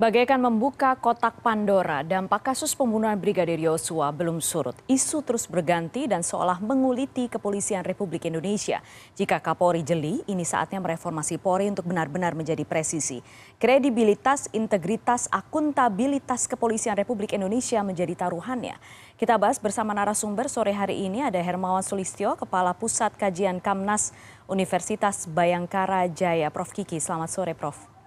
Bagaikan membuka kotak Pandora, dampak kasus pembunuhan Brigadir Yosua belum surut. Isu terus berganti dan seolah menguliti kepolisian Republik Indonesia. Jika Kapolri jeli, ini saatnya mereformasi Polri untuk benar-benar menjadi presisi. Kredibilitas, integritas, akuntabilitas kepolisian Republik Indonesia menjadi taruhannya. Kita bahas bersama narasumber sore hari ini ada Hermawan Sulistyo, Kepala Pusat Kajian Kamnas Universitas Bayangkara Jaya. Prof Kiki, selamat sore Prof.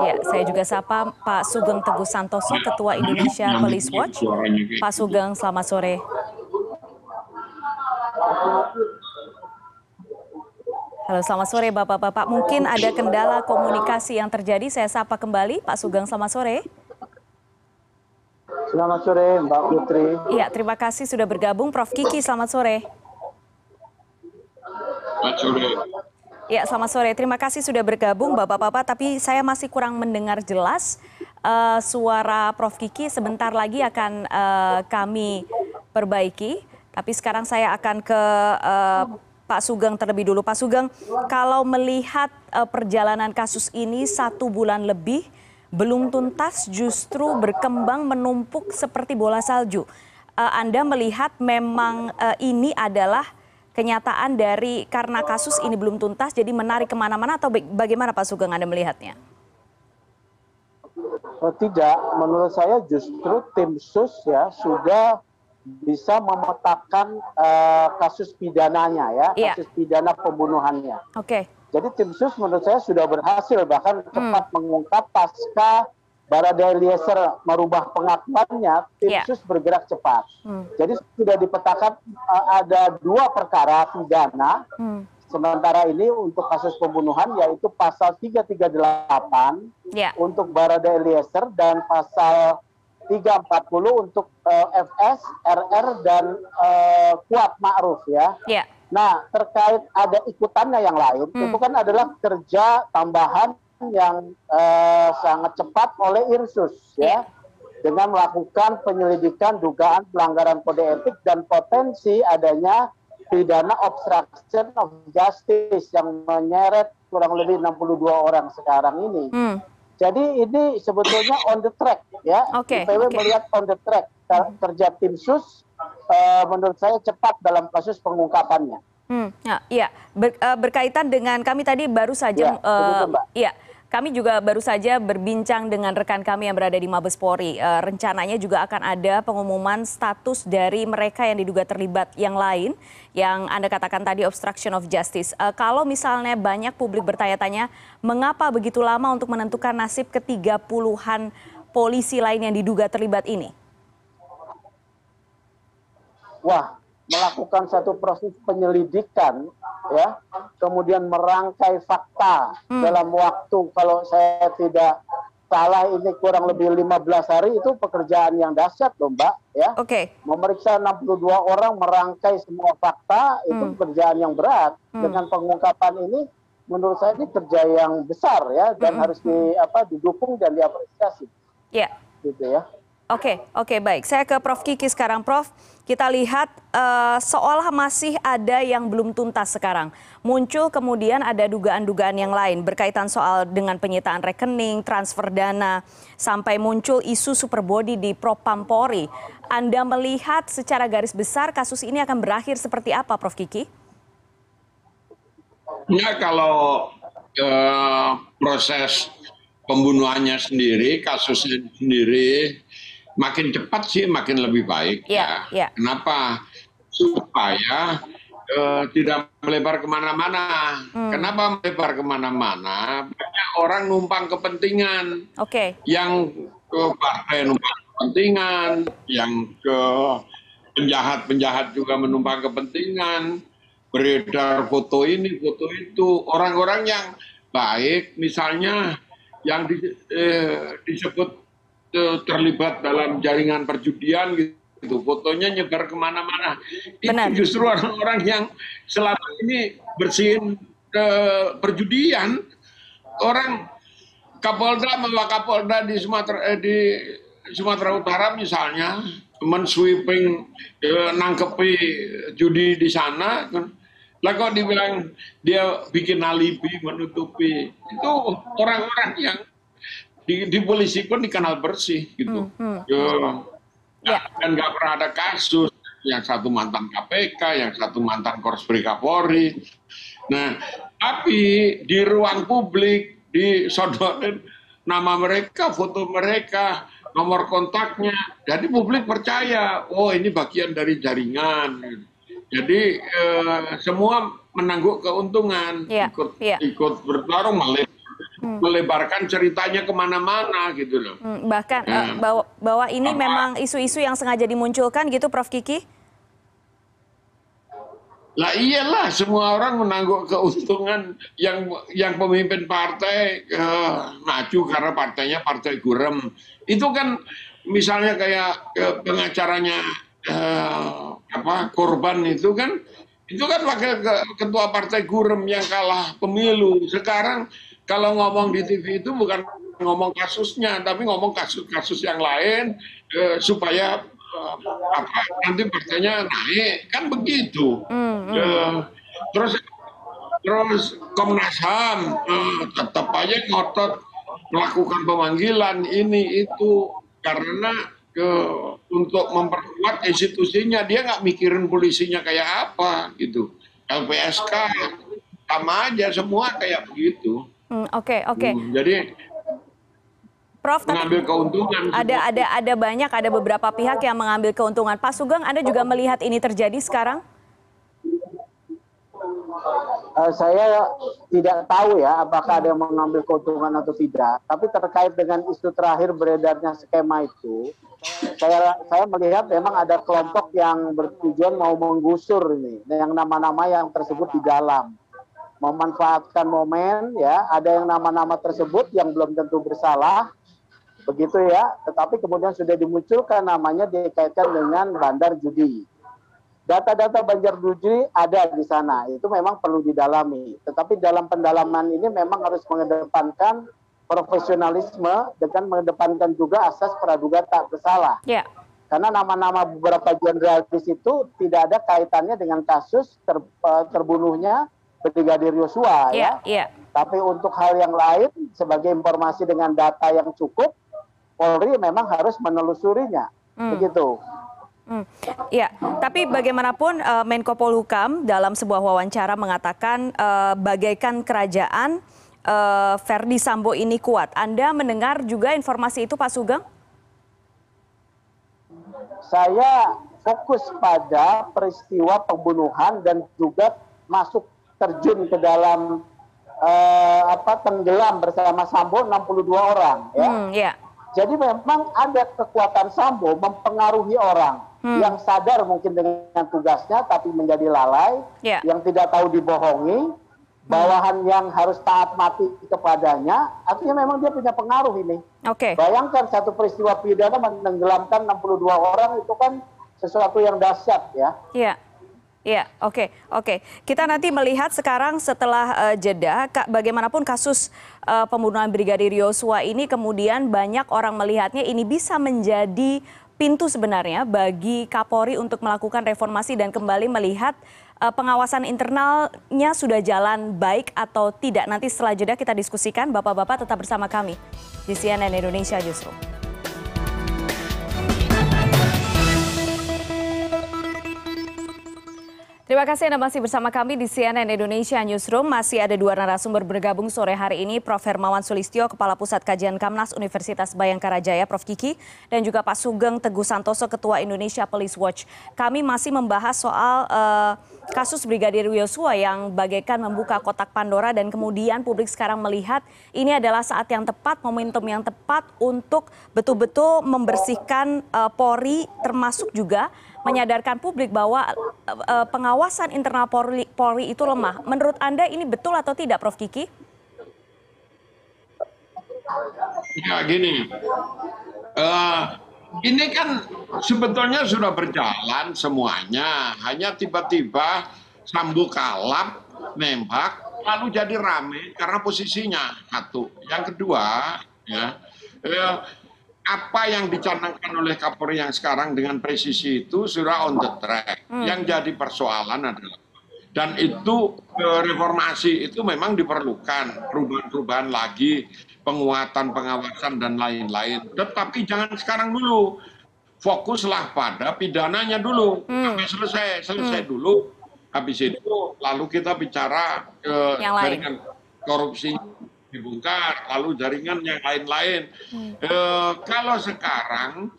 Ya, saya juga sapa Pak Sugeng Teguh Santoso, Ketua Indonesia Police Watch. Pak Sugeng, selamat sore. Halo, selamat sore Bapak-Bapak. Mungkin ada kendala komunikasi yang terjadi. Saya sapa kembali. Pak Sugeng, selamat sore. Selamat sore Mbak Putri. Iya, terima kasih sudah bergabung. Prof. Kiki, selamat sore. Selamat sore. Ya, selamat sore. Terima kasih sudah bergabung Bapak-bapak, tapi saya masih kurang mendengar jelas uh, suara Prof Kiki. Sebentar lagi akan uh, kami perbaiki. Tapi sekarang saya akan ke uh, Pak Sugeng terlebih dulu. Pak Sugeng, kalau melihat uh, perjalanan kasus ini satu bulan lebih belum tuntas, justru berkembang menumpuk seperti bola salju. Uh, Anda melihat memang uh, ini adalah kenyataan dari karena kasus ini belum tuntas jadi menarik ke mana-mana atau bagaimana Pak Sugeng Anda melihatnya? Oh, tidak, menurut saya justru tim sus ya sudah bisa memetakan uh, kasus pidananya ya, iya. kasus pidana pembunuhannya. Oke. Okay. Jadi tim sus menurut saya sudah berhasil bahkan hmm. cepat mengungkap pasca Barada Eliezer merubah pengakuannya, tim yeah. sus bergerak cepat. Hmm. Jadi sudah dipetakan uh, ada dua perkara pidana. Hmm. Sementara ini untuk kasus pembunuhan yaitu pasal 338 yeah. untuk Barada Eliezer dan pasal 340 untuk uh, FS, RR dan uh, Kuat Ma'ruf ya. Yeah. Nah, terkait ada ikutannya yang lain, hmm. itu kan adalah kerja tambahan yang uh, sangat cepat oleh Irsus ya dengan melakukan penyelidikan dugaan pelanggaran kode etik dan potensi adanya pidana obstruction of justice yang menyeret kurang lebih 62 orang sekarang ini. Hmm. Jadi ini sebetulnya on the track ya. Okay, IPW okay. melihat on the track kerja tim sus uh, menurut saya cepat dalam kasus pengungkapannya. Hmm, ya, iya. Ber, uh, berkaitan dengan kami tadi baru saja, ya, uh, iya. Kami juga baru saja berbincang dengan rekan kami yang berada di Mabespori. E, rencananya juga akan ada pengumuman status dari mereka yang diduga terlibat yang lain, yang Anda katakan tadi obstruction of justice. E, kalau misalnya banyak publik bertanya-tanya, mengapa begitu lama untuk menentukan nasib ketiga puluhan polisi lain yang diduga terlibat ini? Wah, melakukan satu proses penyelidikan ya kemudian merangkai fakta hmm. dalam waktu kalau saya tidak salah ini kurang lebih 15 hari itu pekerjaan yang dahsyat loh Mbak ya. Oke. Okay. Memeriksa 62 orang merangkai semua fakta itu hmm. pekerjaan yang berat. Hmm. Dengan pengungkapan ini menurut saya ini kerja yang besar ya dan hmm. harus di apa didukung dan diapresiasi. Iya. Yeah. Gitu ya. Oke, oke baik. Saya ke Prof Kiki sekarang, Prof. Kita lihat uh, seolah masih ada yang belum tuntas sekarang. Muncul kemudian ada dugaan-dugaan yang lain berkaitan soal dengan penyitaan rekening, transfer dana, sampai muncul isu superbody di Propampori. Anda melihat secara garis besar kasus ini akan berakhir seperti apa, Prof Kiki? Ya kalau uh, proses pembunuhannya sendiri, kasusnya sendiri makin cepat sih makin lebih baik ya. ya. Kenapa? Supaya uh, tidak melebar ke mana-mana. Hmm. Kenapa melebar ke mana-mana? Banyak orang numpang kepentingan. Oke. Okay. Yang ke partai numpang kepentingan, yang ke penjahat-penjahat juga menumpang kepentingan, beredar foto ini, foto itu. Orang-orang yang baik, misalnya yang di, eh, disebut terlibat dalam jaringan perjudian gitu. Fotonya nyebar ke mana-mana. Itu justru orang-orang yang selama ini bersihin ke perjudian orang Kapolda membawa Kapolda di Sumatera eh, di Sumatera Utara misalnya mensweeping eh, nangkepi judi di sana Lah kok dibilang dia bikin alibi, menutupi. Itu orang-orang yang di, di polisi pun dikenal bersih gitu. Hmm, hmm. Ya, dan nggak pernah ada kasus yang satu mantan KPK, yang satu mantan Korspri Kapolri. Nah, tapi di ruang publik disodorin nama mereka, foto mereka, nomor kontaknya. Jadi publik percaya, oh ini bagian dari jaringan. Jadi eh, semua menangguk keuntungan, ya, ikut ya. ikut bertarung hmm. melebarkan ceritanya ke mana-mana gitu loh. Hmm, bahkan ya. uh, bahwa, bahwa ini Apa? memang isu-isu yang sengaja dimunculkan gitu, Prof Kiki? Lah iyalah semua orang menangguk keuntungan yang yang pemimpin partai uh, maju karena partainya partai gurem. Itu kan misalnya kayak uh, pengacaranya uh, apa korban itu kan itu kan wakil ketua partai gurem yang kalah pemilu. Sekarang kalau ngomong di TV itu bukan ngomong kasusnya tapi ngomong kasus-kasus yang lain uh, supaya apa nanti partainya naik kan begitu mm, mm. terus terus Komnas Ham uh, tetap aja ngotot melakukan pemanggilan ini itu karena ke untuk memperkuat institusinya dia nggak mikirin polisinya kayak apa gitu LPSK sama aja semua kayak begitu. Oke mm, oke. Okay, okay. Hmm, jadi Prof, mengambil keuntungan. Ada ada ada banyak ada beberapa pihak yang mengambil keuntungan. Pak Sugeng, Anda juga melihat ini terjadi sekarang? Uh, saya tidak tahu ya apakah ada yang mengambil keuntungan atau tidak. Tapi terkait dengan isu terakhir beredarnya skema itu, saya saya melihat memang ada kelompok yang bertujuan mau menggusur ini, yang nama-nama yang tersebut di dalam memanfaatkan momen ya ada yang nama-nama tersebut yang belum tentu bersalah begitu ya. Tetapi kemudian sudah dimunculkan namanya dikaitkan dengan bandar judi. Data-data bandar judi ada di sana, itu memang perlu didalami. Tetapi dalam pendalaman ini memang harus mengedepankan profesionalisme dengan mengedepankan juga asas praduga tak bersalah. Yeah. Karena nama-nama beberapa jenderal di situ tidak ada kaitannya dengan kasus ter, eh, terbunuhnya Brigadir Yosua yeah, ya. Yeah. Tapi untuk hal yang lain sebagai informasi dengan data yang cukup Polri memang harus menelusurinya. Hmm. Begitu. Hmm. Ya, tapi bagaimanapun uh, Menko Polhukam dalam sebuah wawancara mengatakan uh, bagaikan kerajaan uh, Verdi Sambo ini kuat. Anda mendengar juga informasi itu Pak Sugeng? Saya fokus pada peristiwa pembunuhan dan juga masuk terjun ke dalam uh, apa tenggelam bersama Sambo 62 orang ya. Hmm, yeah jadi memang ada kekuatan Sambo mempengaruhi orang hmm. yang sadar mungkin dengan tugasnya tapi menjadi lalai, yeah. yang tidak tahu dibohongi, bawahan hmm. yang harus taat mati kepadanya, artinya memang dia punya pengaruh ini. Oke. Okay. Bayangkan satu peristiwa pidana menenggelamkan 62 orang itu kan sesuatu yang dahsyat ya. Iya. Yeah. Iya, oke, okay, oke. Okay. Kita nanti melihat sekarang setelah uh, jeda, kak, bagaimanapun kasus uh, pembunuhan Brigadir Yosua ini kemudian banyak orang melihatnya ini bisa menjadi pintu sebenarnya bagi Kapolri untuk melakukan reformasi dan kembali melihat uh, pengawasan internalnya sudah jalan baik atau tidak. Nanti setelah jeda kita diskusikan, bapak-bapak tetap bersama kami di CNN Indonesia Justru. Terima kasih Anda masih bersama kami di CNN Indonesia Newsroom. Masih ada dua narasumber bergabung sore hari ini, Prof. Hermawan Sulistyo, Kepala Pusat Kajian Kamnas Universitas Bayangkara Jaya, Prof. Kiki, dan juga Pak Sugeng Teguh Santoso, Ketua Indonesia Police Watch. Kami masih membahas soal uh, kasus Brigadir Yosua yang bagaikan membuka kotak Pandora dan kemudian publik sekarang melihat ini adalah saat yang tepat, momentum yang tepat untuk betul-betul membersihkan uh, Polri termasuk juga menyadarkan publik bahwa uh, pengawasan internal Polri, Polri itu lemah. Menurut Anda ini betul atau tidak, Prof. Kiki? Ya gini, uh, ini kan sebetulnya sudah berjalan semuanya, hanya tiba-tiba sambu kalap, nembak, lalu jadi rame karena posisinya satu. Yang kedua, ya, uh, apa yang dicanangkan oleh Kapolri yang sekarang dengan presisi itu sudah on the track. Hmm. Yang jadi persoalan adalah dan itu reformasi itu memang diperlukan perubahan-perubahan lagi penguatan pengawasan dan lain-lain tetapi jangan sekarang dulu fokuslah pada pidananya dulu hmm. sampai selesai selesai hmm. dulu habis itu lalu kita bicara eh, jaringan korupsi dibongkar lalu jaringan yang lain-lain hmm. eh, kalau sekarang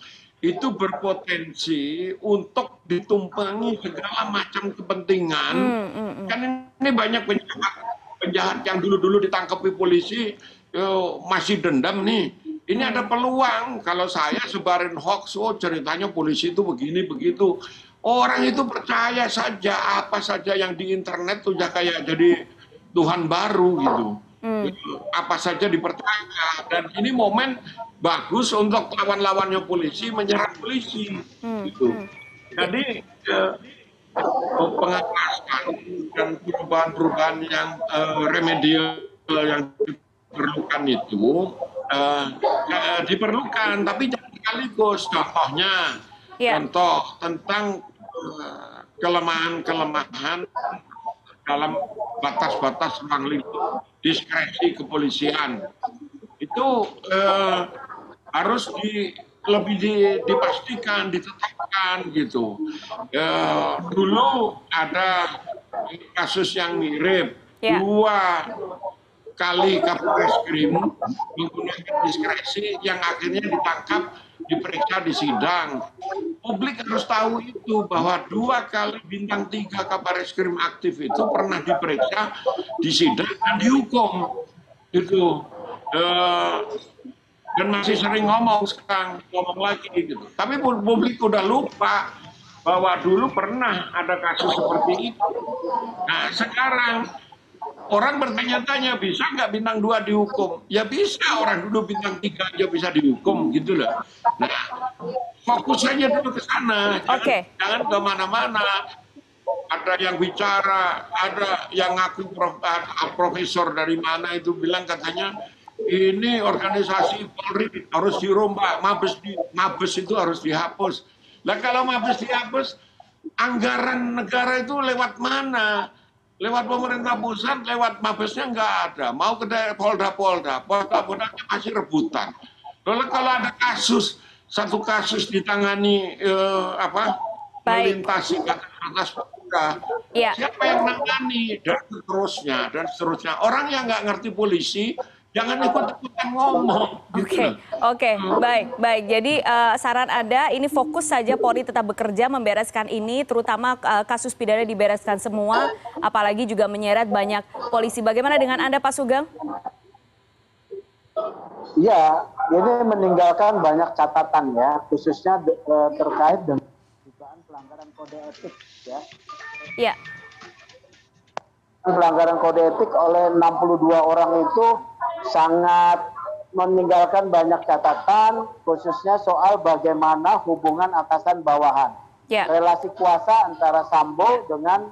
itu berpotensi untuk ditumpangi segala macam kepentingan. Hmm, hmm, hmm. Kan ini banyak penjahat, penjahat yang dulu-dulu ditangkapi polisi yo, masih dendam nih. Ini ada peluang kalau saya sebarin hoax, oh ceritanya polisi itu begini begitu. Orang itu percaya saja apa saja yang di internet tuh ya kayak jadi Tuhan baru gitu. Hmm. Apa saja dipercaya dan ini momen bagus untuk lawan-lawannya polisi menyerang polisi hmm. gitu. Hmm. Jadi eh, pengawasan dan perubahan-perubahan yang uh, remedial yang diperlukan itu uh, uh, diperlukan, tapi jangan sekaligus. Contohnya, yeah. contoh tentang kelemahan-kelemahan dalam batas-batas ruang lingkup diskresi kepolisian. Itu eh, harus di, lebih di, dipastikan ditetapkan gitu. Eh, dulu ada kasus yang mirip. Yeah. dua kali Kapolres Krim menggunakan diskresi yang akhirnya ditangkap diperiksa di sidang. Publik harus tahu itu bahwa dua kali bintang tiga kabar Krim aktif itu pernah diperiksa di sidang dan dihukum. Itu uh, dan masih sering ngomong sekarang ngomong lagi gitu. Tapi publik udah lupa bahwa dulu pernah ada kasus seperti itu. Nah sekarang orang bertanya-tanya bisa nggak bintang dua dihukum? Ya bisa orang dulu bintang tiga aja bisa dihukum gitu loh. Nah fokus saja dulu ke sana, jangan, okay. jangan ke mana-mana. Ada yang bicara, ada yang ngaku prof, profesor dari mana itu bilang katanya ini organisasi Polri harus dirombak, mabes di mabes itu harus dihapus. Lah kalau mabes dihapus, anggaran negara itu lewat mana? Lewat pemerintah pusat, lewat mabesnya nggak ada. Mau ke polda-polda, polda-polda masih rebutan. Lalu kalau ada kasus, satu kasus ditangani eh, apa Baik. melintasi ke atas polda, ya. siapa yang nangani dan seterusnya dan seterusnya. Orang yang nggak ngerti polisi Jangan ikut-ikutan ngomong. Oke, okay. oke, okay. baik, baik. Jadi uh, saran ada, ini fokus saja Polri tetap bekerja membereskan ini, terutama uh, kasus pidana dibereskan semua, apalagi juga menyeret banyak polisi. Bagaimana dengan Anda, Pak Sugeng? Ya, ini meninggalkan banyak catatan ya, khususnya uh, terkait dengan dugaan pelanggaran kode etik ya. Iya. Pelanggaran kode etik oleh 62 orang itu sangat meninggalkan banyak catatan khususnya soal bagaimana hubungan atasan bawahan. Yeah. Relasi kuasa antara Sambo dengan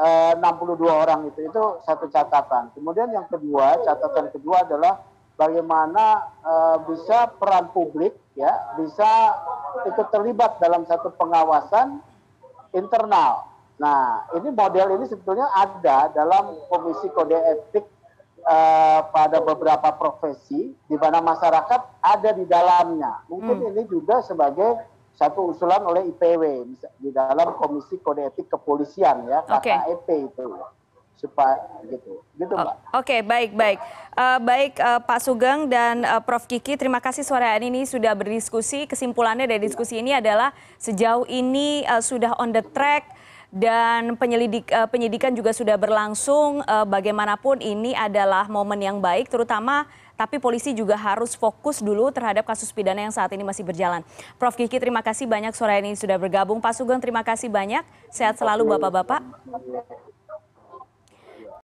eh, 62 orang itu itu satu catatan. Kemudian yang kedua, catatan kedua adalah bagaimana eh, bisa peran publik ya bisa ikut terlibat dalam satu pengawasan internal. Nah, ini model ini sebetulnya ada dalam Komisi Kode Etik uh, pada beberapa profesi di mana masyarakat ada di dalamnya. Mungkin hmm. ini juga sebagai satu usulan oleh IPW di dalam Komisi Kode Etik Kepolisian ya KKEP okay. itu supaya gitu gitu mbak. Oke okay, baik baik uh, baik uh, Pak Sugeng dan uh, Prof Kiki terima kasih sore hari ini sudah berdiskusi kesimpulannya dari diskusi ini adalah sejauh ini uh, sudah on the track dan penyelidik, uh, penyidikan juga sudah berlangsung. Uh, bagaimanapun ini adalah momen yang baik, terutama tapi polisi juga harus fokus dulu terhadap kasus pidana yang saat ini masih berjalan. Prof Kiki, terima kasih banyak sore ini sudah bergabung. Pak Sugeng, terima kasih banyak. Sehat selalu Bapak-Bapak.